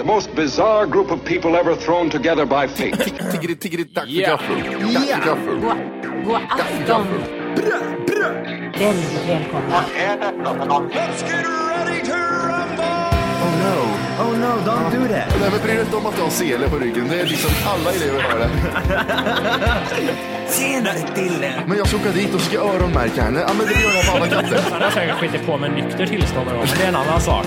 The most bizarre group of people ever thrown together by fate. Tiggeri, tiggeri, dack för gaffel. Dack för gaffel. God afton! Väldigt välkomna. Oh no, oh no, don't do that. Nej, men bry dig inte om att du har sele på ryggen. Det är liksom alla elever har det. Tjenare Dille. Men jag ska åka dit och ska öronmärka henne. Ja, men det gör jag på alla katter. Han har säkert skitit på med nykter tillstånd någon gång, men det är en annan sak.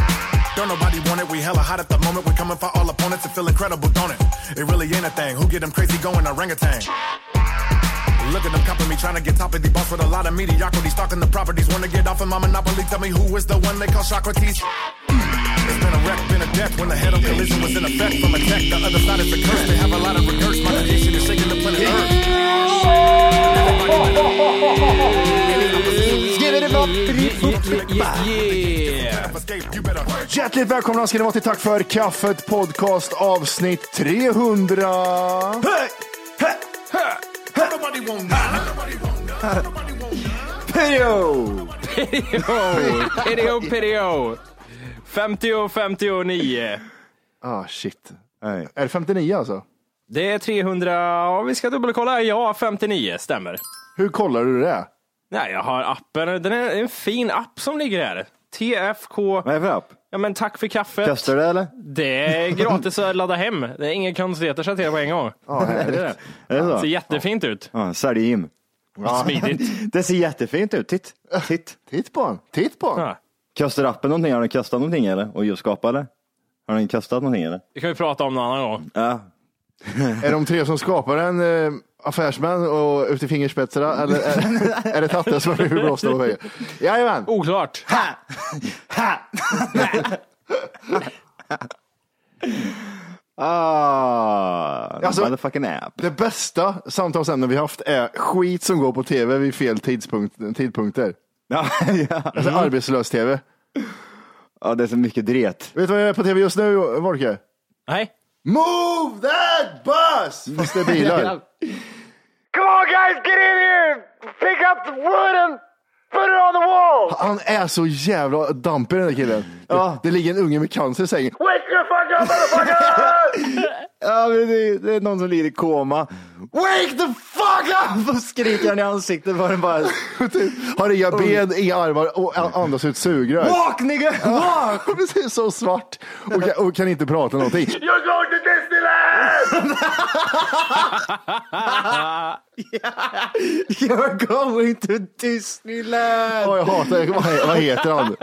Don't nobody want it. We hella hot at the moment. We're coming for all opponents and feel incredible, don't it? It really ain't a thing. Who get them crazy going orangutan? Look at them copping me, trying to get top of the boss with a lot of mediocrity. Stalking the properties, wanna get off of my monopoly. Tell me who is the one they call Socrates? It's been a wreck, been a death. When the head on collision was in effect from a tech, the other side is the curse. They have a lot of regrets. My creation is shaking the planet Earth. Escape, you better Hjärtligt välkomna ska ni vara till Tack för kaffet podcast avsnitt 300. Hej! Hej! Nobody want none. Nobody want none. Nobody want none. Perio! Pidio, pidio. 50 59. Ah shit. Nej. Är det 59 alltså? Det är 300, ja, vi ska dubbelkolla. Ja, 59 stämmer. Hur kollar du det? Nej, jag har appen. Den är en fin app som ligger här. TFK. Vad är det för app? Ja, men tack för kaffet. Kastar du det eller? Det är gratis att ladda hem. Det är inga konstigheter så att det på en gång. Ja, Det är det. Är det Ser jättefint ut. Ja, sälj Jim. Smidigt. Det ser jättefint ut. Titt. Titt. Titt på den. Titt på den. Ja. Kastar appen någonting? Har den kastat någonting eller? Och just skapat eller? Har den kastat någonting eller? Det kan vi prata om någon annan gång. Ja. Är de tre som skapar en eh, affärsmän och ut i fingerspetsarna eller är, är det Tatte som är blåsta på väggen? Jajamän! Oklart. Ah, Alltså- motherfucking app. Det bästa samtalsämnen vi haft är skit som går på tv vid fel tidpunkt, tidpunkter. Ja. Alltså arbetslös-tv. ja, det är så mycket dret. Vet du vad jag är på tv just nu, Wolke? Nej. Move that bus! Fast det är bilar. Come on, guys, get in here! Pick up the wood and put it on the wall! Han är så jävla dampig den där killen. Det, det ligger en unge med cancer i sängen. Wake motherfucker! Ja, men det, det är någon som ligger i koma. Wake the fuck up! Och skriker han i ansiktet den bara. Har inga ben, inga armar och andas ut sugrör. Walk nigga! Walk! Precis, så svart. Och kan, och kan inte prata någonting. You're going to Disneyland! You're going to Disneyland! Åh, jag hatar vad, vad heter han?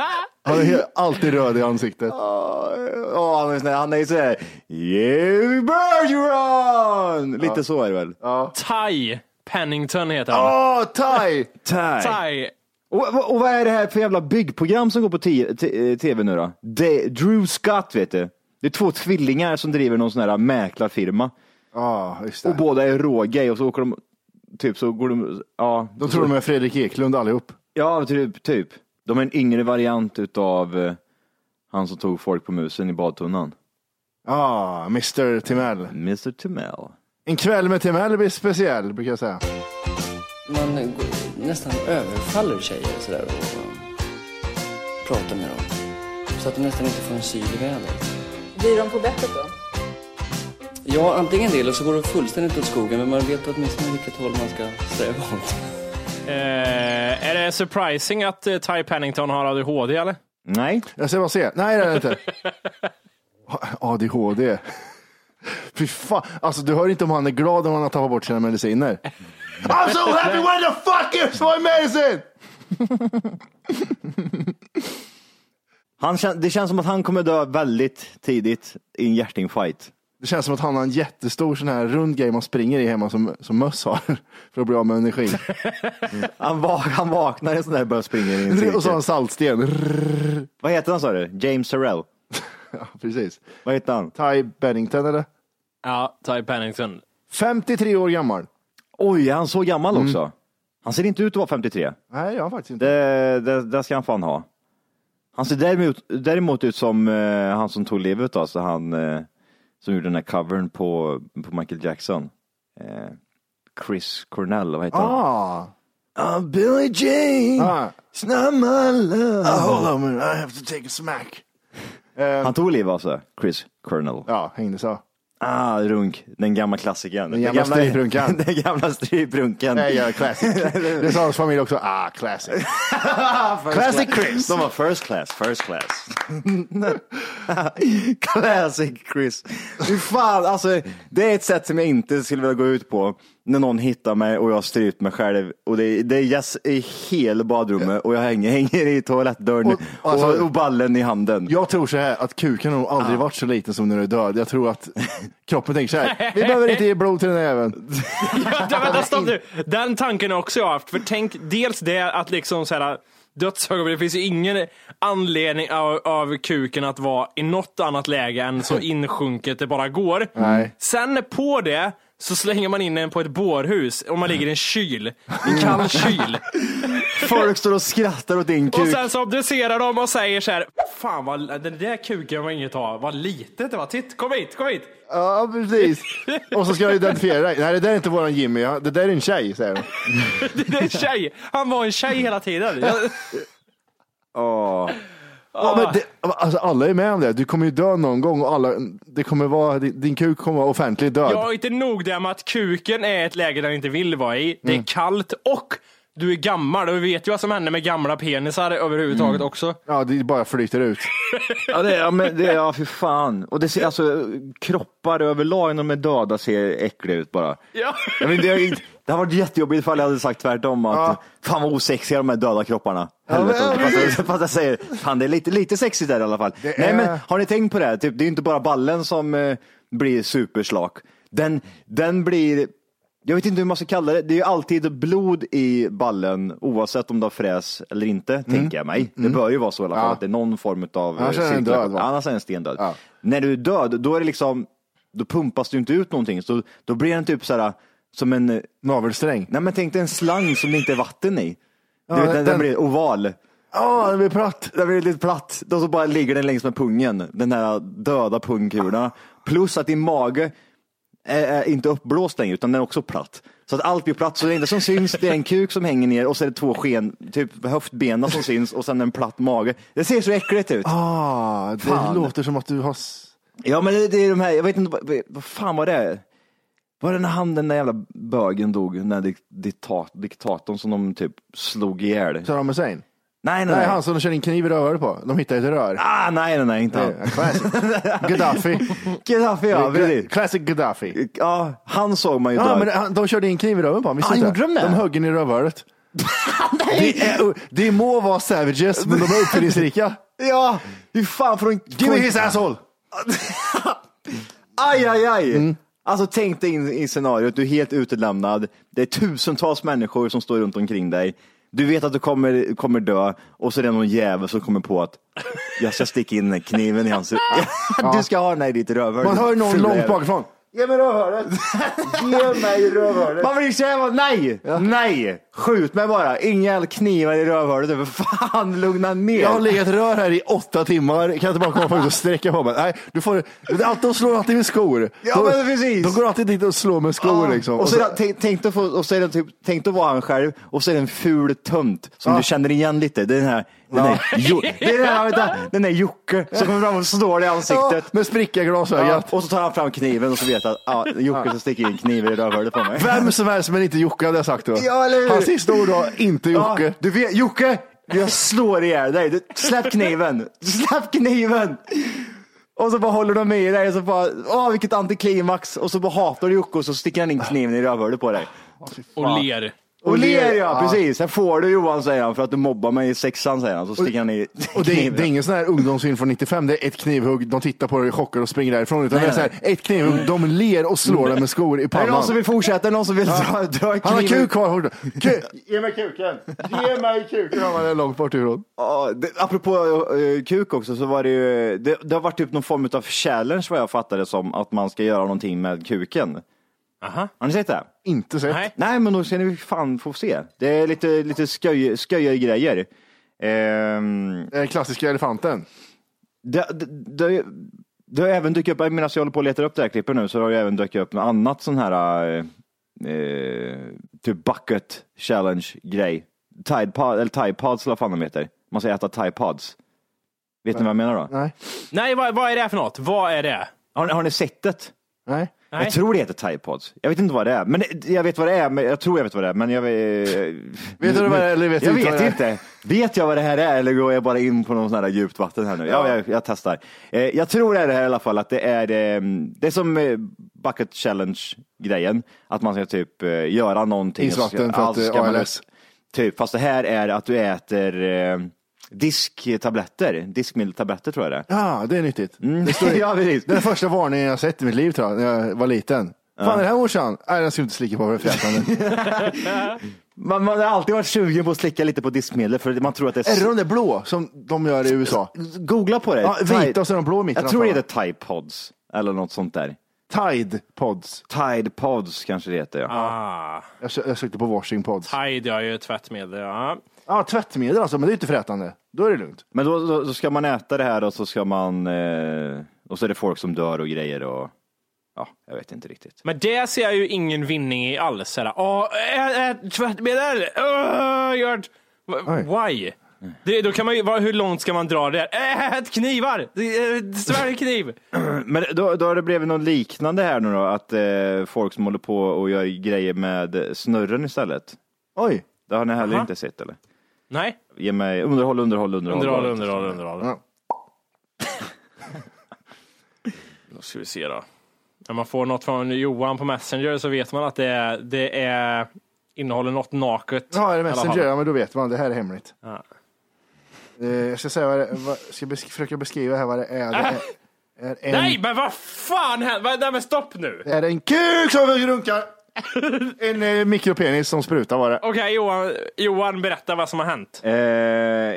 Han är alltid röd i ansiktet. Åh, han är sån här- han är ju såhär, yeah Bergeron! Lite så är det väl? Ty Pennington heter han. Åh, Ty! Ty. Ty. Och, och, och vad är det här för jävla byggprogram som går på t- t- tv nu då? Det, Drew Scott vet du. Det är två tvillingar som driver någon sån här mäklarfirma. Ja, just Och det. båda är rågay och så åker de, typ så går de, ja. De tror de är Fredrik Eklund allihop. Ja, typ. typ. De är en yngre variant utav eh, han som tog folk på musen i badtunnan. Ja, Mr Timell. Mr Timell. En kväll med Timell blir speciell, brukar jag säga. Man går- nästan överfaller tjejer sådär och pratar med dem. Så att de nästan inte får en syl i vädret. Blir de på bettet då? Ja, antingen det eller så går det fullständigt åt skogen men man vet åtminstone vilket håll man ska sträva åt. Eh, är det surprising att eh, Ty Pennington har ADHD eller? Nej. Jag ska bara se. Nej, det är det inte. ADHD. Fy fan. Alltså, du hör inte om han är glad om han har tappat bort sina mediciner. I'm so happy when the fuck is my medicine! Han, det känns som att han kommer dö väldigt tidigt i en hjärtinfarkt. Det känns som att han har en jättestor sån här rund grej man springer i hemma som, som möss har. För att bli av med energi. Han, va- han vaknar i en sån där och börjar springa i en Och så har cirkel. han saltsten. Vad heter han sa du? James Sorrell? Ja, precis. Vad heter han? Ty Bennington eller? Ja, Ty Pennington. 53 år gammal. Oj, är han så gammal också? Han ser inte ut att vara 53. Nej, jag har faktiskt inte. Det, det, det ska han fan ha. Han ser däremot, däremot ut som eh, han som tog livet av sig, han eh, som gjorde den här covern på, på Michael Jackson. Eh, Chris Cornell, vad heter han? Ah. Ah, Billie Jean, Ah. it's not my love. Ah, hold on a minute, I have to take a smack. Eh, Han tog livet av sig, Chris Cornell. ja, hängde så. Ah, runk, den gamla klassikern. Den gamla stryprunkan. den gamla stryprunken. Nej, ja, classic. Det sa hans familj också. Ah, classic. classic Chris. De var first class, first class. Classic Chris. Fy fan, alltså det är ett sätt som jag inte skulle vilja gå ut på när någon hittar mig och jag har strypt mig själv och det är, det är jazz i hela badrummet och jag hänger, hänger i toalettdörren och, Och- alltså- och, ballen i handen. Jag tror så här att kuken har nog aldrig varit så liten som när du är död. Jag tror att kroppen tänker så här. Vi behöver inte ge blod till den här jäveln. Ja, vänta, stopp nu. Den tanken har också jag haft. För tänk dels det att liksom så här dödsögonblick, det finns ju ingen anledning av, av kuken att vara i något annat läge än så insjunket det bara går. Nej. Sen på det så slänger man in den på ett bårhus och man ligger i en kyl. En kall kyl. Folk står och skrattar åt din Och kuk. sen så obducerar de och säger så här. Fan vad, den där kuken var inget av. Vad litet det var. Titt, kom hit, kom hit. Ja, precis. Och så ska jag identifiera dig. Nej, det där är inte våran Jimmy. Det där är en tjej, säger de. Det är en tjej. Han var en tjej hela tiden. Jag, Åh. Ja, men det, alltså, alla är med om det. Du kommer ju dö någon gång och alla, det kommer vara, din, din kuk kommer vara offentligt död. Jag är inte nog det med att kuken är ett läge den inte vill vara i. Det är Mm. kallt och du är gammal och vi vet ju vad som händer med gamla penisar överhuvudtaget Mm. också. Ja, det bara flyter ut. Ja, det, ja, men det, ja, för fan. Och det ser, alltså, kroppar överlag när de är döda ser äckliga ut bara. Ja. Jag men, det, det har varit jättejobbigt ifall jag hade sagt tvärtom. Att, Fan vad osexiga de här döda kropparna. Helvete. men- fast, jag, fast jag säger, fan det är lite, lite sexigt där i alla fall. Det Nej är- men har ni tänkt på det? här? Typ, det är inte bara ballen som eh, blir superslak. Den, den blir, jag vet inte hur man ska kalla det. Det är ju alltid blod i ballen oavsett om det har fräs eller inte, tänker jag mig. Det bör ju vara så i alla fall, Mm. Ja. att det är någon form av Annars är den cirkulation. död, va? Annars är den stendöd. Ja. När du är död, då är det liksom, då pumpas du inte ut någonting. Så då blir den typ så här som en, eh, Navelsträng. nej men tänk dig en slang som det inte är vatten i. Du vet, den- den, den den- blir oval. Ja, det blir platt. Den blir lite platt. Då så bara ligger den längs med pungen. Den här döda pungkulorna. Plus att din mage är, är inte uppblåst längre utan den är också platt. Så att allt blir platt. Så det enda som syns det är en kuk som hänger ner och så är det två sken, typ höftbenen som syns och sen en platt mage. Det ser så äckligt ut. Ah, det Fan. låter som att du har... Ja men det, det är de här, jag vet inte vad, vad fan var det är. Var det när han den där jävla bögen dog, den där dik- diktat, diktatorn som de typ slog ihjäl? Saddam Hussein? Nej nej Nej, han som de körde in kniv i röret på. De hittade ett rör. Ah, nej nej nej inte han. Classic. Gaddafi. Gaddafi ja, precis. Classic Gaddafi. Ja, han såg man ju Ja, men han- de körde in kniv i röven på honom. visste Ah, du gjorde inte? de det? De högg in i rövhålet. det, är, det må vara savages, men de är uppfinningsrika. Ja, hur fan får de... Give me his asshole! Aj, aj, aj. Mm. Alltså tänk dig in i scenariot, du är helt utelämnad. Det är tusentals människor som står runt omkring dig. Du vet att du kommer, kommer dö och så är det någon jävel som kommer på att jag ska sticka in kniven i hans... Du ska ha den här i ditt rövhål. Man hör någon långt bakifrån. Ge mig rövhålet! Ge mig rövhålet! Man blir så jävla, nej, nej, Skjut mig bara, inga knivar i rövhålet. För fan, lugna ner. Jag har legat rör här i åtta timmar, kan jag inte bara komma förut och sträcka på mig? Nej, du får, det är alltid, de slår alltid med skor. Ja, de, men precis. De går alltid dit och slår med skor Ja. liksom. Och så, är det- tänk, att få, och så är det typ, tänk att vara han själv och så är det en ful tönt som Ja. du känner igen lite. Det är den här, den här, jo, det är den här, vänta, den där Jocke som kommer fram och slår dig i ansiktet. Ja, med spricka i Ja, glasögat. och så tar han fram kniven och så vet jag att ah, Jocke som sticker in kniven i rövhålet på mig. Vem som helst men inte Jocke hade jag sagt då. Ja, eller hur? Hans sista ord var inte Jocke. Ja, du vet, Jocke, jag slår ihjäl dig. Du, släpp kniven, släpp kniven. Och så bara håller de med dig och så bara, åh vilket antiklimax. Och så bara hatar du Jocke och så sticker han in kniven i rövhålet på dig. Och ler. Och ler ja, ja. precis. Här får du Johan säger han för att du mobbar mig i sexan säger han. Så sticker han i Och det är, det är ingen sån här ungdomsfilm från 95, det är ett knivhugg, de tittar på det, chockar och springer därifrån. Utan Nej, det är så här, ett knivhugg, de ler och slår den med skor i Är det pannan. någon som vill fortsätta? Är det någon som vill dra, dra Han har kuk kvar. Ku- Ge mig kuken! Ge mig kuken! Han är långt bort ifrån. Ja, det, apropå eh, kuk också så var det ju, det, det har varit typ någon form av challenge vad jag fattade som att man ska göra någonting med kuken. Aha. Har ni sett det? Inte sett. Nej. Nej, men då ska ni fan få se. Det är lite, lite sköj, sköjare grejer. Ehm, Eh, Klassiska elefanten. det, det, det, det har även dykt upp, medan jag håller på att leta upp det här klippet nu, så har det även dykt upp något annat sån här eh, eh, typ bucket challenge grej. Tide pod, eller Tide Pods eller vad fan de heter. Man ska äta Tide Pods. Vet ni vad jag menar då? Nej. Nej, vad, vad är det för något? Vad är det? Har, ni- har ni sett det? Nej. Nej. Jag tror det heter Tide Pods. Jag vet inte vad det är, men jag vet vad det är. Men jag tror jag vet vad det är, men jag vet... Vet du vad det är, eller vet jag vad vet det är? inte. Vet jag vad det här är eller går jag bara in på någon sån här djupt vatten här nu? Ja, jag, jag testar. Eh, jag tror det är det här i alla fall, att det är, eh, det är som eh, Bucket Challenge-grejen. Att man ska typ göra någonting. Isvatten för Ja, att, eh, ska man- ALS. Typ, fast det här är att du äter disktabletter. Diskmedelstabletter tror jag det är. Ja, det är nyttigt. Det, står, Ja, precis. det är den första varningen jag sett i mitt liv tror jag, när jag var liten. Fan är det här morsan? Nej, den ska inte slicka på för frätande. Man, man har alltid varit sugen på att slicka lite på diskmedel för man tror att det är... Är det de där blå som de gör i USA? Googla på det. Ja, vita och så är de blå i mitten. Jag tror det heter Tide Pods eller något sånt där. Tide Pods. Tide Pods kanske det heter. Ja. Ah, Jag, sö- jag sökte på washing pods. Tide, ja, ju tvättmedel. Ja. Ja, tvättmedel alltså, men det är inte frätande. Då är det lugnt. Men då, då, då ska man äta det här och så ska man... Eh, och så är det folk som dör och grejer och... Ja, jag vet inte riktigt. Men det ser jag ju ingen vinning i alls. Såhär, Åh, ät tvättmedel! Åh, gör. Why? Det, då kan man ju, vad- hur långt ska man dra det? Ät knivar! Eh, Svälj kniv! Men då, då har det blivit något liknande här nu då, att eh, folk som håller på och gör grejer med snurren istället. Oj. Det har ni heller Aha. inte sett eller? Nej, Ge mig underhåll, underhåll, underhåll. underhåll, underhåll, underhåll. Ja. Då ska vi se då. När man får något från Johan på Messenger så vet man att det är, det är innehåller något naket. Ja, är det. Messenger? Ja, men då vet man. Det här är hemligt. Ja. Eh, jag ska säga vad det, vad, ska besk- försöka beskriva här vad det är. Det är, är, en, Nej, men vad fan händer? Nej, men stopp nu! det är en kuk som runkar. en eh, mikropenis som sprutar var det. Okej, Johan, Johan, berätta vad som har hänt. Eh,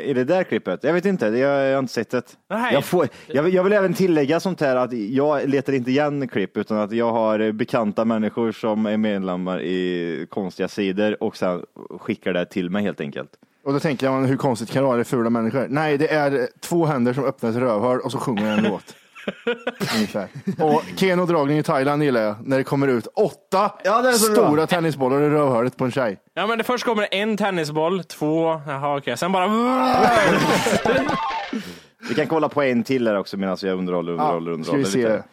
I det där klippet? Jag vet inte, jag, jag har inte sett det. Nej. Jag, får, jag, vill- jag vill även tillägga sånt här att jag letar inte igen klipp utan att jag har bekanta människor som är medlemmar i konstiga sidor och sen skickar det till mig helt enkelt. Och då tänker man hur konstigt kan det vara, det är fula människor. Nej, det är eh, två händer som öppnar ett rövhål och så sjunger en låt. Ungefär. Och Keno-dragning i Thailand gillar jag, när det kommer ut åtta Ja, det är så bra. stora tennisbollar i rövhålet på en tjej. Ja, men det först kommer det en tennisboll, två, jaha okej, sen bara... Vi kan kolla på en till här också medan jag underhåller, underhåller, Ja, ska underhåller. vi se. lite.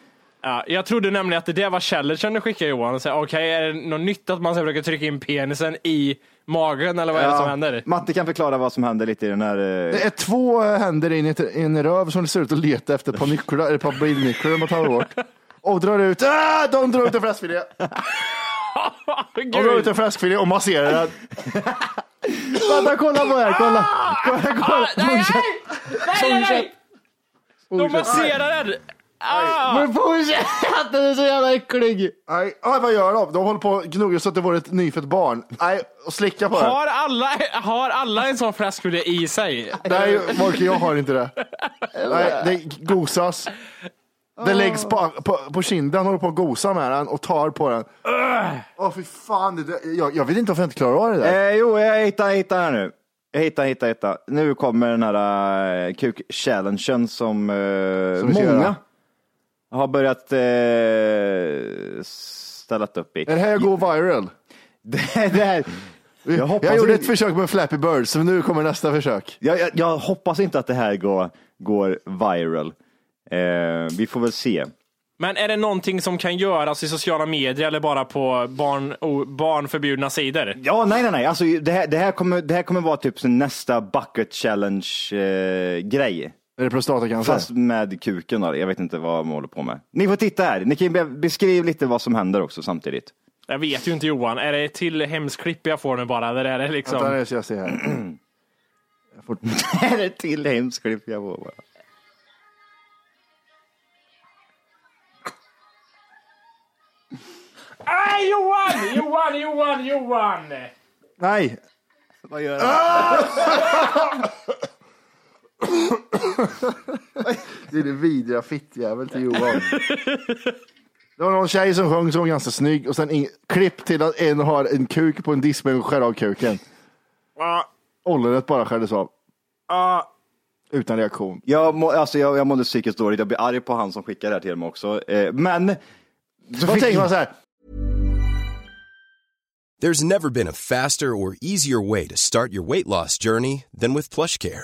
Ja, jag trodde nämligen att det där var challengen du skickade Johan. och säga, Okej, är det något nytt att man ska försöka trycka in penisen i magen eller vad är det som händer? Matte kan förklara vad som händer lite i den här... eh, Det är två eh, händer in i en röv som det ser ut att leta efter ett par nycklar, eller ett par bilnycklar de har tagit bort. Och drar ut, ah, de drar ut en fläskfilé. De drar ut en fläskfilé och masserar den. Vänta, kolla på det här, kolla! kolla, kolla. Ah, nej, nej, nej, nej, nej! De masserar den! Ah! Men fortsätt! Den är så jävla äcklig! Nej, ah, vad gör de? De håller på och gnuggar så att det var ett nyfött barn. Nej, och slicka på det. Har alla, har alla en sån fläskfilé i sig? Nej, Marke, jag har inte det. Nej, det gosas. Det läggs på, på, på kinden, han håller på att gosa med den och tar på den. Åh fy fan, det, där- jag, jag vet inte varför jag inte klarar av det där. Eh, jo, jag hittar, hittar här nu. Jag hittar, hittar, hittar. Nu kommer den här uh, kuk-challengen som, eh, Som vi ska många göra. Har börjat uh, ställa upp i. Är det här går viral? Det, det här, jag, hoppas Jag gjorde inte- ett försök med Flappy Bird, så nu kommer nästa försök. jag, jag, jag hoppas inte att det här går, går viral. Eh, vi får väl se. Men är det någonting som kan göras i sociala medier eller bara på barn, oh, barnförbjudna sidor? Ja, nej, nej, nej. Alltså, det, här, det, här kommer, det här kommer vara typ nästa bucket challenge eh, grej. Är det prostatacancer? Fast med kuken då. Jag vet inte vad man håller på med. Ni får titta här. Ni kan be- beskriva lite vad som händer också samtidigt. Jag vet ju inte Johan, är det till hemskt klipp jag får nu bara? Eller är det liksom... Vänta, det ska jag se här. Jag får... Är det till hemskt klipp jag får bara. Nej Johan! Johan, Johan, Johan! Nej, Vad gör han? det är det vidriga fittjävel till Johan. Det var någon tjej som sjöng som var ganska snygg och sen in, klipp till att en har en kuk på en diskbänk och skär av kuken. Ah, Ollonet bara skärdes av. ah. Utan reaktion. Jag, må, alltså, jag, jag mådde psykiskt dåligt. Jag blir arg på han som skickar det här till mig också. Eh, men... Så Vad fick- tänker man så här? There's never been a faster or easier way to start your weight loss journey than with PlushCare.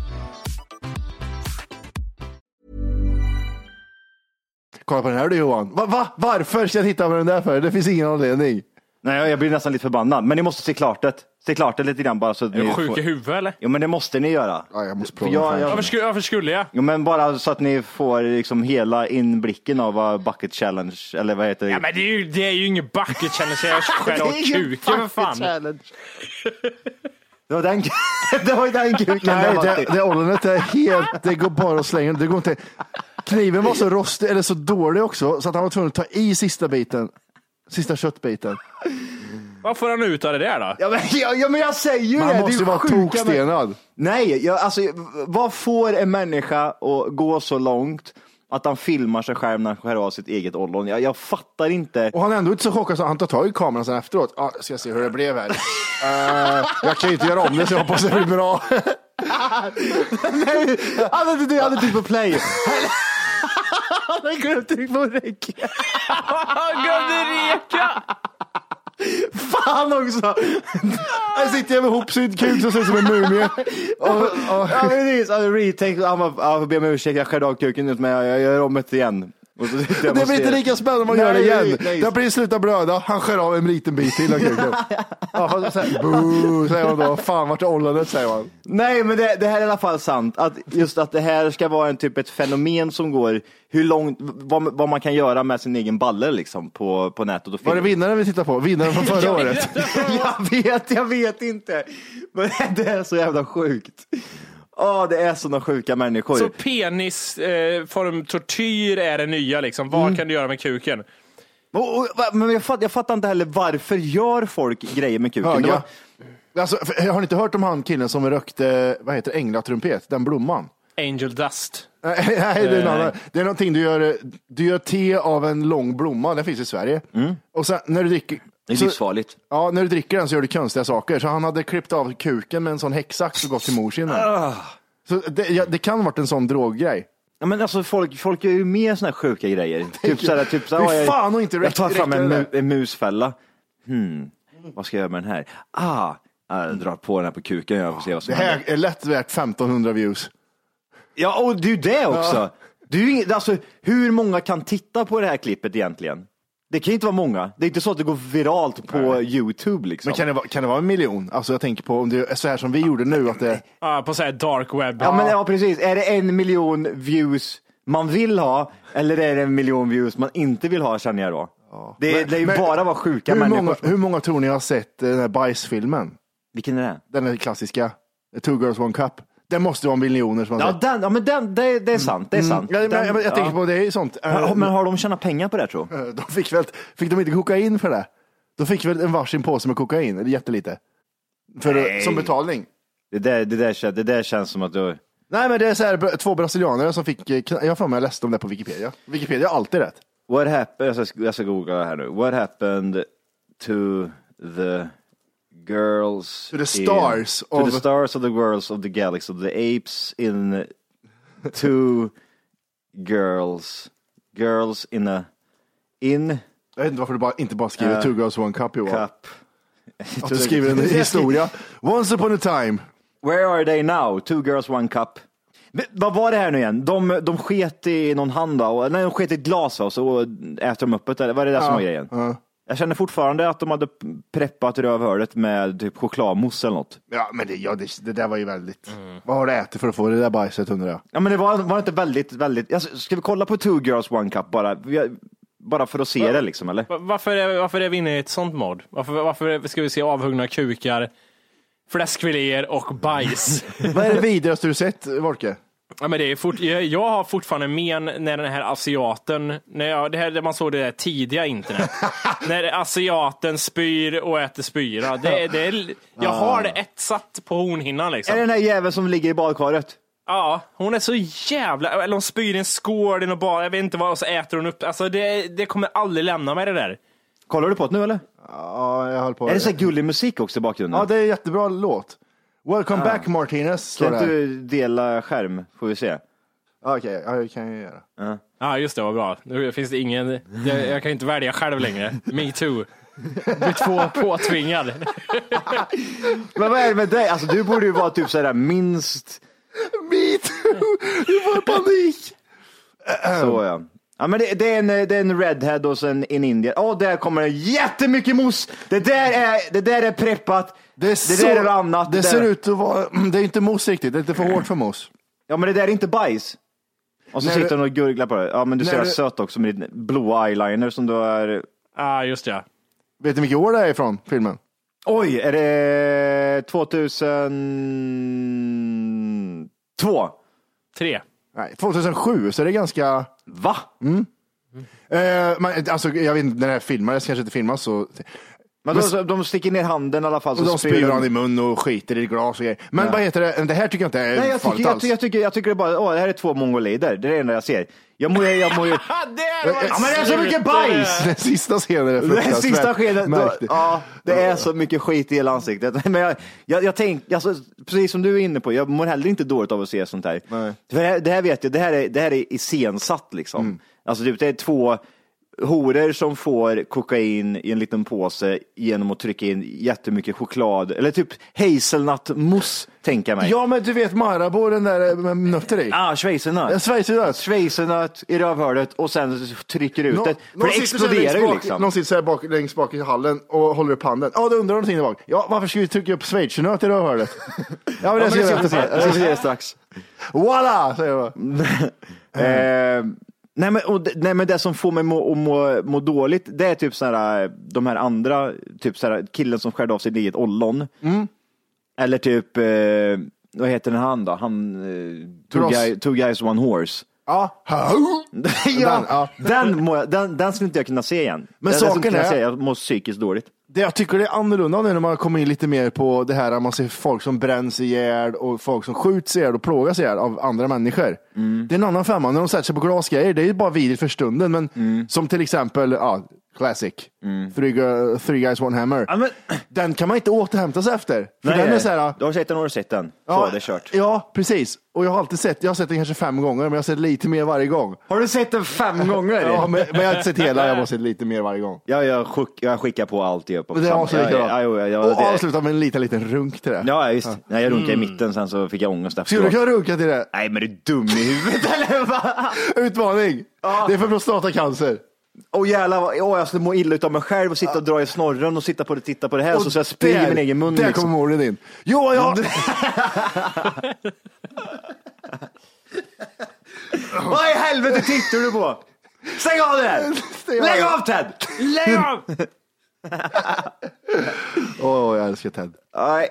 Kolla på den här du Johan. Va, va? Varför ska jag titta på den där för? Det finns ingen anledning. Nej, jag blir nästan lite förbannad. Men ni måste se klart det. Se klart det lite grann bara så att Är du sjuk får... i huvudet eller? Jo, men det måste ni göra. Ja, jag måste prova jag, jag... Varför skulle, varför skulle jag? Jo, men bara så att ni får liksom hela inblicken av vad bucket challenge, eller vad heter det? Ja, men det är ju, det är ju ingen bucket challenge, jag skär av Det är ingen kuken för fan. Det var den, det var den kuken Nej, det det, ollonet är helt, det går bara att slänga. Det går inte. Kniven var så rostig, eller så dålig också, så att han var tvungen att ta i sista biten. Sista köttbiten. Vad får han ut av det där då? Ja men, ja, ja, men jag säger ju Man det. måste det ju vara tokstenad. Nej, jag, alltså, vad får en människa att gå så långt att han filmar sig själv när han skär av sitt eget ollon? Jag, jag fattar inte. Och han är ändå inte så chockad så han tar tag i kameran sen efteråt. Ah, ska jag se hur det blev här. Eh, jag kan ju inte göra om det så jag hoppas det blir bra. Nej, han hade, du hade tryckt på play. Han hade glömt trycka på räck. Glömde reka! Fan också! Här sitter jag med hopsydd kuk som ser ut som en mumie. Och, och, Ja precis, retake. Han bara, jag ber om ursäkt, jag skär av kuken ut men jag, jag gör om det igen. Det blir inte lika spännande om man Nej, gör det igen. nej. Det blir sluta blöda, han skär av en liten bit till av kuken. Ja, fast så här, boo, säger man då. Fan vart är ollonet säger man. Nej, men det, det här är i alla fall sant. Att just att det här ska vara en typ ett fenomen som går, hur långt, vad, vad man kan göra med sin egen balle liksom på, på nätet. Och Var det film. vinnaren vi tittar på? Vinnaren från förra året? jag vet, jag vet inte. Men det är så jävla sjukt. Åh, det är sådana sjuka människor. Så penis, eh, är det nya liksom. Vad Mm. kan du göra med kuken? Och, och, men jag, fatt, jag fattar inte heller varför gör folk grejer med kuken? Höga. var- Alltså, för- har ni inte hört om han killen som rökte, vad heter det, änglatrumpet, den blomman? Angel dust. Nej, det är, annan. det är någonting du gör, du gör te av en lång blomma, den finns i Sverige. Och sen när du dricker, Det är så- livsfarligt. Ja, när du dricker den så gör du konstiga saker. Så han hade klippt av kuken med en sån häcksax och gått till mors innan. Så det, ja, det kan ha varit en sån droggrej. Ja, men alltså folk, folk gör ju mer såna här sjuka grejer. Typ såhär, typ såhär, jag, fan, och inte jag tar fram en, mu, en musfälla. Hmm, vad ska jag göra med den här? Ah, Jag drar på den här på kuken, jag får se vad som Det här händer. är lätt värt 1500 views. Ja, och det är ju det också. Ja. Det är ju inget, alltså, hur många kan titta på det här klippet egentligen? Det kan ju inte vara många. Det är inte så att det går viralt på YouTube liksom. Men kan det, vara, kan det vara en miljon? Alltså jag tänker på om det är så här som vi gjorde nu, att det... Ja, på så här dark web. Ja, men ja, precis. Är det en miljon views man vill ha eller är det en miljon views man inte vill ha känner jag då? Det, Men- det är ju men bara vara sjuka hur människor. många, hur många tror ni har sett den här bajsfilmen? Vilken är det? Den är klassiska. Two girls one cup. Det måste vara miljoner som har Ja, den, ja men den, det, det är sant. Det är sant. Mm. Ja, men, Den- jag, jag tänker ja. på det är sånt. eh, Ja, Men har de tjänat pengar på det tror? De fick väl, fick de inte kokain för det? De fick väl en varsin påse med kokain, eller jättelite. För, Nej. som betalning. Det där, det, där, kän- det där känns som att du... Nej men det är så här, br- två brasilianare som fick, eh, kn- jag har för mig jag läste om det på Wikipedia. Wikipedia har alltid rätt. What happened, jag ska, jag ska googla här nu. What happened to the girls... To the stars in, To of- the stars of the girls of the galaxy, of the apes in two girls. Girls in a... In Jag vet inte varför du bara, inte bara skriver Eh, two girls one cup Johan. cup. Att du skriver en historia. Once upon a time. Where are they now? Two girls, one cup. Men, vad var det här nu igen? De, de sket i någon hand? Och- Nej, de sket i ett glas och så äter de upp det. Eller Var det det som var grejen? Ja. Jag känner fortfarande att de hade preppat rövhålet med typ chokladmousse eller något. Ja, men det, ja, det, det där var ju väldigt... Vad har du ätit för att få det där bajset undrar jag? Ja men det var, var inte väldigt, väldigt, alltså, ska vi kolla på two girls, one cup bara? Bara för att se det liksom eller? Va- Varför är, varför är vi inne i ett sånt mod? Varför, varför ska vi se avhuggna kukar, fläskfiléer och bajs? Vad är det vidrigaste du sett, Volke? Ja, men det är fort, jag, jag har fortfarande men när den här asiaten, när jag, det här man såg det där tidiga internet, när asiaten spyr och äter spyra. Det, det är, jag har det etsat på hornhinnan Är det liksom. den här jäveln som ligger i badkaret? Ja, hon är så jävla, eller hon spyr i en skål i något bad, jag vet inte vad, och så äter hon upp. Alltså det, det kommer aldrig lämna mig det där. Kollar du på det nu eller? Ja, jag höll på. Är det så här gullig musik också i bakgrunden? Ja, det är en jättebra låt. Welcome Ah. back Martinez, står Kan inte du dela skärm? Får vi se. Ja, Okej, ja, det kan jag göra. Ja, just det, vad bra. Nu finns det ingen, jag, jag kan inte välja själv längre. Me too. Blir två påtvingad. Men vad är det med dig? Alltså du borde ju vara typ sådär minst Me too! Jag får panik! så ja. Ja men det, det, är en, det är en redhead och sen en indier. Åh, där kommer det jättemycket mousse! Det där är, det där är preppat. Det, är det så, där är annat. Det, där- ser ut att vara, det är inte mousse riktigt, det är inte för hårt för mousse. Ja men det där är inte bajs. Och så När sitter hon och gurglar på det. Ja men du ser du- söt också med din blåa eyeliner som du är. Ja, just det. Vet du vilket år det är ifrån, filmen? Oj, är det 2002? Tre. Nej, 2007, så det är ganska... Va? Eh, men, alltså, jag vet inte, det här filmades kanske inte filmas så... Men Men- de, de sticker ner handen i alla fall. Och så de spyr han i mun och skiter i glas och grejer. Men Ja. vad heter det, det här tycker jag inte är Nej, jag farligt tycker, jag, alls. tycker, jag, tycker, jag tycker det bara, åh, det här är två mongolider. Det är det enda jag ser. Jag mår, jag mår ju... det Ja, men det är så mycket bajs! Den sista scenen är Den fruktansvärt sista skeden, då, ja, det är så mycket skit i hela ansiktet. Men jag, jag, jag tänker, alltså, precis som du är inne på, jag mår heller inte dåligt av att se sånt här. Nej. För det, här det här vet jag, det här är, det här är iscensatt liksom. Mm. Alltså typ, det är två horor som får kokain i en liten påse genom att trycka in jättemycket choklad, eller typ hazelnutmousse, tänker jag mig. Ja, men du vet Marabou, den där med nötter i. Ah, schweizernut. En schweizernut. Schweizernut i rövhålet och sen trycker ut Nå- det. För det exploderar ju bak- liksom. Någon sitter så här bak, längst bak i hallen och håller upp handen. Ja, då undrar någonting där bak. Ja, varför ska vi trycka upp schweizernöt i rövhålet? ja, men det ska vi se, på. jag ska se det strax. Voila, säger jag. Eh, nej, men, och, nej men det som får mig må, att må, må dåligt, det är typ såhär, de här andra, typ såhär, killen som skärde av sig eget ollon. Mm. Eller typ, eh, vad heter den han då? Han, eh, two, guy, two guys one horse. Ja. ja, Den, ja. den, må jag, den, den skulle inte jag kunna se igen. Men den, den saken jag är- se, jag mår psykiskt dåligt. Det jag tycker det är annorlunda nu när man kommer in lite mer på det här att man ser folk som bränns ihjäl och folk som skjuts ihjäl och plågas ihjäl av andra människor. Mm. Det är en annan femma. När de sätter sig på glasgrejer, det är ju bara vidrigt för stunden. Men som till exempel, ja, Classic. Three, gu- three guys one hammer. Ja, men, Den kan man inte återhämta sig efter. För nej, den är så här, Du har sett den och du har sett den. Så, det är kört. Ja, precis. Och jag har alltid sett, jag har sett den kanske fem gånger, men jag har sett lite mer varje gång. Har du sett den fem gånger? Ja, men, men jag har inte sett hela, jag har bara sett lite mer varje gång. Ja, jag, skick, jag skickar på allt jag på Men det samma- avslutar ja, jag. ja, ja, ja, Och det- avslutar med en liten, liten runk till det. Ja, visst. Nej, jag runkade i mitten, sen så fick jag ångest Skulle du efteråt. kunna runka till det? Nej, men är du dum i huvudet eller? vad? Utmaning! Det är för prostatacancer. Åh jävlar, åh, jag skulle må illa utav mig själv och sitta och dra i snorren och sitta på det, titta på det här Och så, så jag spyr i min egen mun. Där liksom. kommer morden in. Jo, ja. Vad i helvete tittar du på? Stäng av det här! Av Lägg av Ted! Lägg av! Åh, jag älskar Ted.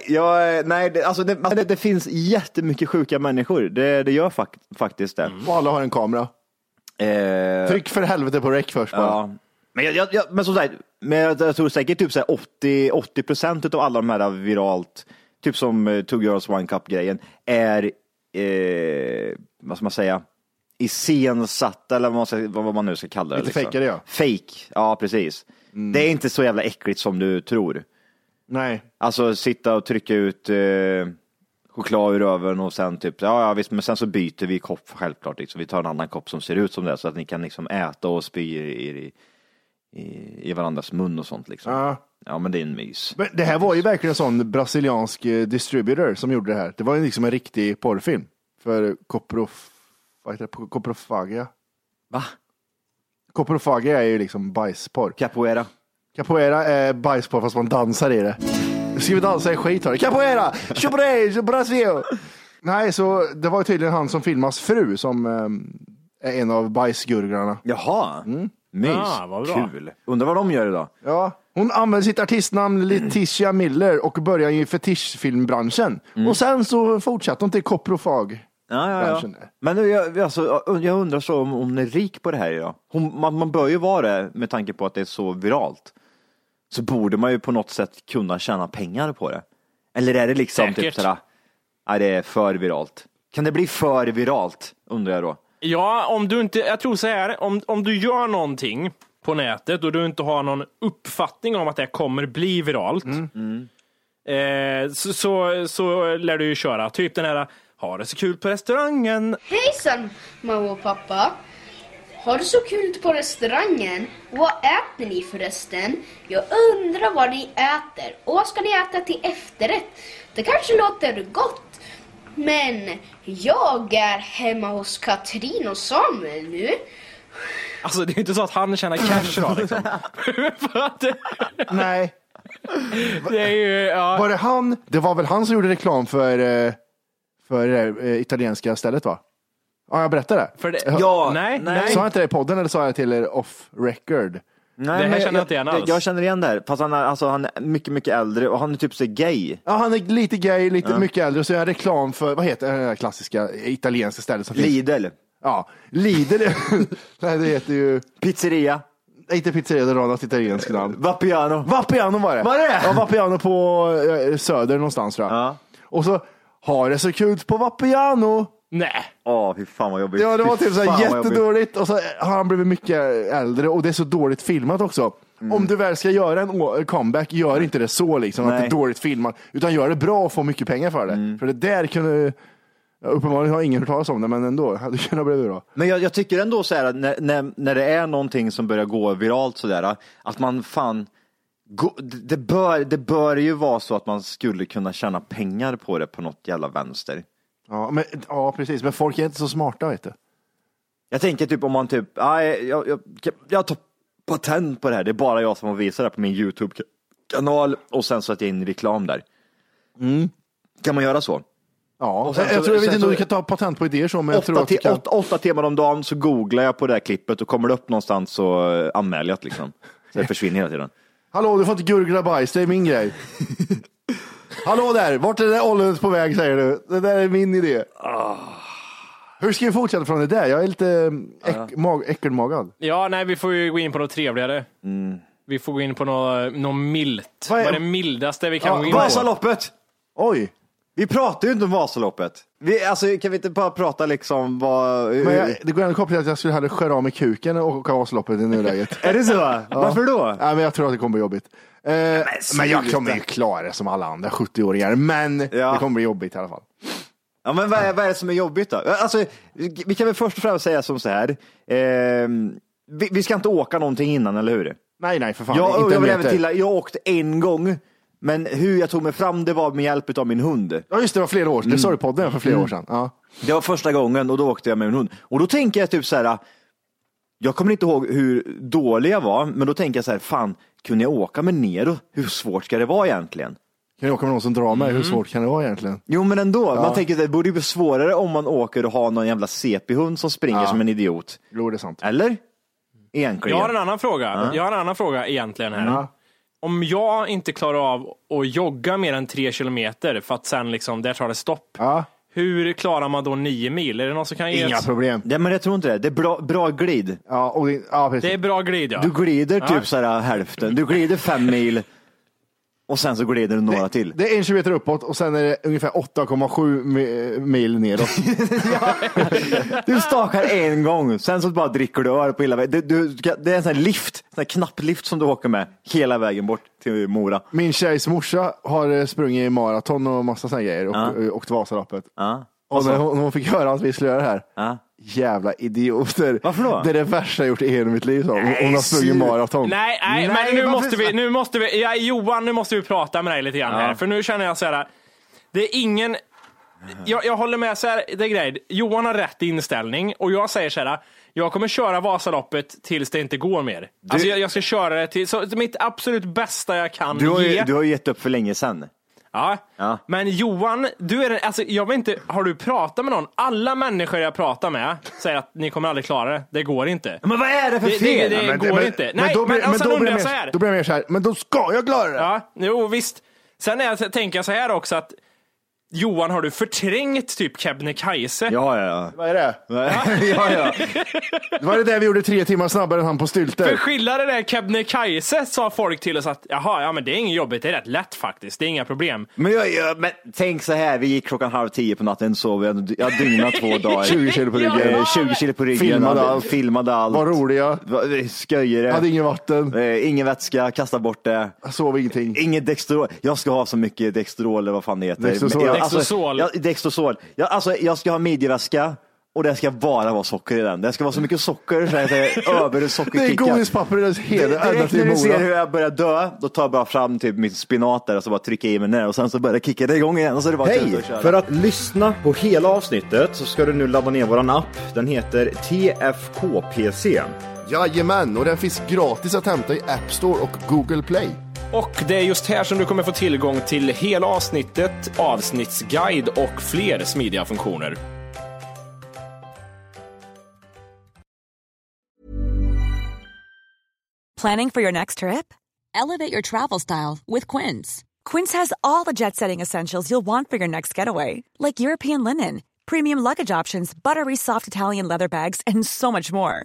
Jag, nej det, alltså det, alltså det, det finns jättemycket sjuka människor. Det, det gör fak, faktiskt det. Och alla har en kamera. Eh, Tryck för helvete på rec först bara. Ja. Men, jag, jag, jag, men som sagt, men jag, jag tror säkert typ så här 80, 80 procent av alla de här viralt, typ som uh, Two Girls One Cup grejen, är, eh, vad ska man säga, iscensatta eller vad man, ska, vad man nu ska kalla det. Lite fejkade, ja. Fake, ja precis. Det är inte så jävla äckligt som du tror. Nej. Alltså sitta och trycka ut eh, choklad ur röven och sen typ, ja, ja visst, men sen så byter vi kopp självklart. Liksom. Vi tar en annan kopp som ser ut som det så att ni kan liksom äta och spy i, i, i, varandras mun och sånt liksom. Ja. Ja men det är en mys. Men det här var ju verkligen en sån brasiliansk eh, distributor som gjorde det här. Det var ju liksom en riktig porrfilm. För Coprof... Vad heter det? Coprofagia. Va? Coprofagia är ju liksom bajsporr. Capoeira. Capoeira är bajsporr fast man dansar i det. Ska vi dansa i skit det. Capoeira! Chobre! Brasil! Nej, så det var tydligen han som filmas fru som eh, är en av bajsgurglarna. Jaha, mys. Ah, vad bra. Kul. Undrar vad de gör idag. Ja, hon använder sitt artistnamn Letitia Miller och börjar i fetischfilmbranschen. Och sen så fortsatte hon till Coprofag. Ja, ja, ja. Men nu, jag, alltså, jag undrar så om hon är rik på det här idag. Hon, man, man bör ju vara det med tanke på att det är så viralt. Så borde man ju på något sätt kunna tjäna pengar på det. Eller är det liksom typ Säkert. sådär, nej det är för viralt. Kan det bli för viralt, undrar jag då. Ja, om du inte, jag tror så här, om, om du gör någonting på nätet och du inte har någon uppfattning om att det kommer bli viralt, Eh, så, så, så lär du ju köra typ den här, ha det så kul på restaurangen. Hejsan mamma och pappa! Har du så kul på restaurangen? Vad äter ni förresten? Jag undrar vad ni äter. Och vad ska ni äta till efterrätt? Det kanske låter gott. Men jag är hemma hos Katrin och Samuel nu. Alltså det är inte så att han tjänar cash då liksom. Nej, det är ju, ja. var det han? Det var väl han som gjorde reklam för, eh, för det där, eh, italienska stället va? Ja, jag berättade det. För det, Ja, nej, nej. Sa jag inte det i podden eller sa jag till er off record? Nej, Det här känner jag inte igen alls. Jag känner igen det här, fast han är, alltså, han är mycket, mycket äldre och han är typ så gay. Ja, han är lite gay, lite mycket äldre och så gör han reklam för, vad heter det här klassiska italienska stället som finns? Lidl, Ja, Lidl. Nej, det heter ju, pizzeria, nej, inte pizzeria, det var något italienskt namn. Vapiano. Vapiano var det. Var det? Ja, Vapiano på eh, söder någonstans tror jag. Ja. Och så, har det så kul på Vapiano. Nej. Åh, fy fan vad jobbigt. Ja, det var typ så här jättedåligt och så har han blivit mycket äldre och det är så dåligt filmat också. Om du väl ska göra en comeback, gör inte det så liksom, att det Nej. är dåligt filmat, utan gör det bra och få mycket pengar för det. För det där kunde, uppenbarligen har ingen hört talas om det, men ändå, hade kunnat bli bra. Men jag, jag tycker ändå så här, att när, när, när det är någonting som börjar gå viralt sådär, att man fan, gå, det, bör, det bör ju vara så att man skulle kunna tjäna pengar på det på något jävla vänster. Ja, men, ja, precis, men folk är inte så smarta vet du. Jag tänker typ om man typ, nej, jag, jag, jag tar patent på det här, det är bara jag som får visa det på min YouTube-kanal och sen så att jag in reklam där. Kan man göra så? Ja, sen jag så- tror jag vet inte om så- du kan ta patent på idéer så, men jag tror att du kan. åtta, åtta timmar om dagen så googlar jag på det här klippet och kommer det upp någonstans så eh, anmäler jag det liksom. Så det försvinner hela tiden. Hallå, du får inte gurgla bajs, det är min grej. Hallå där, vart är det där ollonet på väg säger du? Det där är min idé. Hur ska vi fortsätta från det där? Jag är lite äck, mag, äckelmagad. Ja, nej, vi får ju gå in på något trevligare. Vi får gå in på något, något milt. Vad Vad är- är det mildaste vi kan Ja, gå in på? Vasaloppet! Oj, Vi pratar ju inte om Vasaloppet. Vi, alltså, kan vi inte bara prata liksom vad... Men jag, det går ändå kopplat till att jag skulle hellre skära av mig kuken och åka Vasaloppet i nuläget. Är det så? Varför då? Nej, men jag tror att det kommer bli jobbigt. Eh, men, jag kommer ju klara det som alla andra 70-åringar. Men det kommer bli jobbigt i alla fall. Ja, men vad är, vad är det som är jobbigt då? Alltså, vi kan väl först och främst säga som så här. Eh, vi, vi ska inte åka någonting innan, eller hur? Nej, nej, för fan. Jag, inte jag vill även till, jag åkte en gång, men hur jag tog mig fram det var med hjälp av min hund. Ja, just det, det var flera år sedan. Det sa du i podden för flera Mm. år sedan. Ja. Det var första gången och då åkte jag med min hund. Och då tänker jag typ så här, jag kommer inte ihåg hur dålig jag var, men då tänker jag så här, fan, kunde jag åka med Nero? Hur svårt ska det vara egentligen? Kan jag åka med någon som drar mig? Mm. Hur svårt kan det vara egentligen? Jo men ändå, Ja. man tänker att det borde ju bli svårare om man åker och har någon jävla CP-hund som springer Ja. som en idiot. Jo, det är sant. Eller? Egentligen. Jag har en annan fråga. Ja. Jag har en annan fråga egentligen här. Ja. Om jag inte klarar av att jogga mer än tre kilometer för att sen liksom, där tar det stopp. Ja. Hur klarar man då nio mil? Är det någon som kan ge Inga ett... problem. Nej men jag tror inte det, det är bra, bra glid. Ja, och det, ja, precis. Det är bra glid ja. Du glider Ja. typ så här hälften, du glider fem mil och sen så glider du några till. Det är en kilometer uppåt och sen är det ungefär 8,7 mi- mil neråt. Du stakar en gång, sen så bara dricker du öl på hela vägen. Du, du, det är en sån här lift, en sån här knapplift som du åker med hela vägen bort till Mora. Min tjejs morsa har eh, sprungit i maraton och massa sådana grejer och Ja. ja. åkt Vasaloppet. Ja. Och när hon, hon fick höra att vi skulle göra det här. Ja. Jävla idioter. Varför då? Det är det värsta jag gjort i hela mitt liv. Hon, hon har sprungit maraton. Nej, nej, Nej, men nu måste, vi, nu måste vi, ja, Johan, nu måste vi prata med dig lite grann Ja. här. För nu känner jag så här, det är ingen, jag, jag håller med så här, det är grej. Johan har rätt inställning och jag säger så här, jag kommer köra Vasaloppet tills det inte går mer. Alltså jag, jag ska köra det till, så mitt absolut bästa jag kan Du har, ge. du har ju gett upp för länge sedan. Ja. Ja. Men Johan, du är den, alltså jag vet inte, har du pratat med någon? Alla människor jag pratar med säger att ni kommer aldrig klara det. Det går inte. Men vad är det för Det, det, fel? det Men- går men- inte. men Nej, då men, blir- och sen då blir jag det så här. Då blir jag mer så här, men då ska jag klara det. Ja, jo visst. Sen är, jag- tänker jag så här också att Johan, har du förträngt typ Kebnekaise? Ja, ja, ja. Vad är det? ja, ja. Var det det vi gjorde tre timmar snabbare än han på För stylter? skillnaden är Kebnekaise sa folk till oss att jaha, ja men det är inget jobbigt, det är rätt lätt faktiskt, det är inga problem. Men, jag, jag, men tänk så här, vi gick klockan halv tio på natten, sov, jag, jag dygnade två dagar. 20 kilo på ryggen. Eh, 20 kilo på ryggen. Filmade allt. Filmade allt. Var roliga. Va- Sköjare. Hade ingen vatten. Eh, ingen vätska, kasta bort det. Jag sov ingenting. Inget Dextrol. Jag ska ha så mycket Dextrol eller vad fan det heter. Jag- Dextrosol. Alltså, jag, Dextrosol. Jag, alltså, jag ska ha midjeväska och det ska bara vara socker i den. Det ska vara så mycket socker så att det är över Det är godispapper i dess hela ända Direkt när du ser hur jag börjar dö, då tar jag bara fram typ mitt spinat där och så bara trycker jag i mig ner och sen så börjar det kicka det igång igen och så är det bara Hej! För att lyssna på hela avsnittet så ska du nu ladda ner våran app. Den heter TFKPC. Jajamän, och den finns gratis att hämta i App Store och Google Play. Och det är just här som du kommer få tillgång till hela avsnittet, avsnittsguide och fler smidiga funktioner. Planning for your next trip? Elevate your travel style with Quince. Quince has all the jet setting essentials you'll want for your next getaway, like European linen, premium luggage options, buttery soft Italian leather bags, and so much more.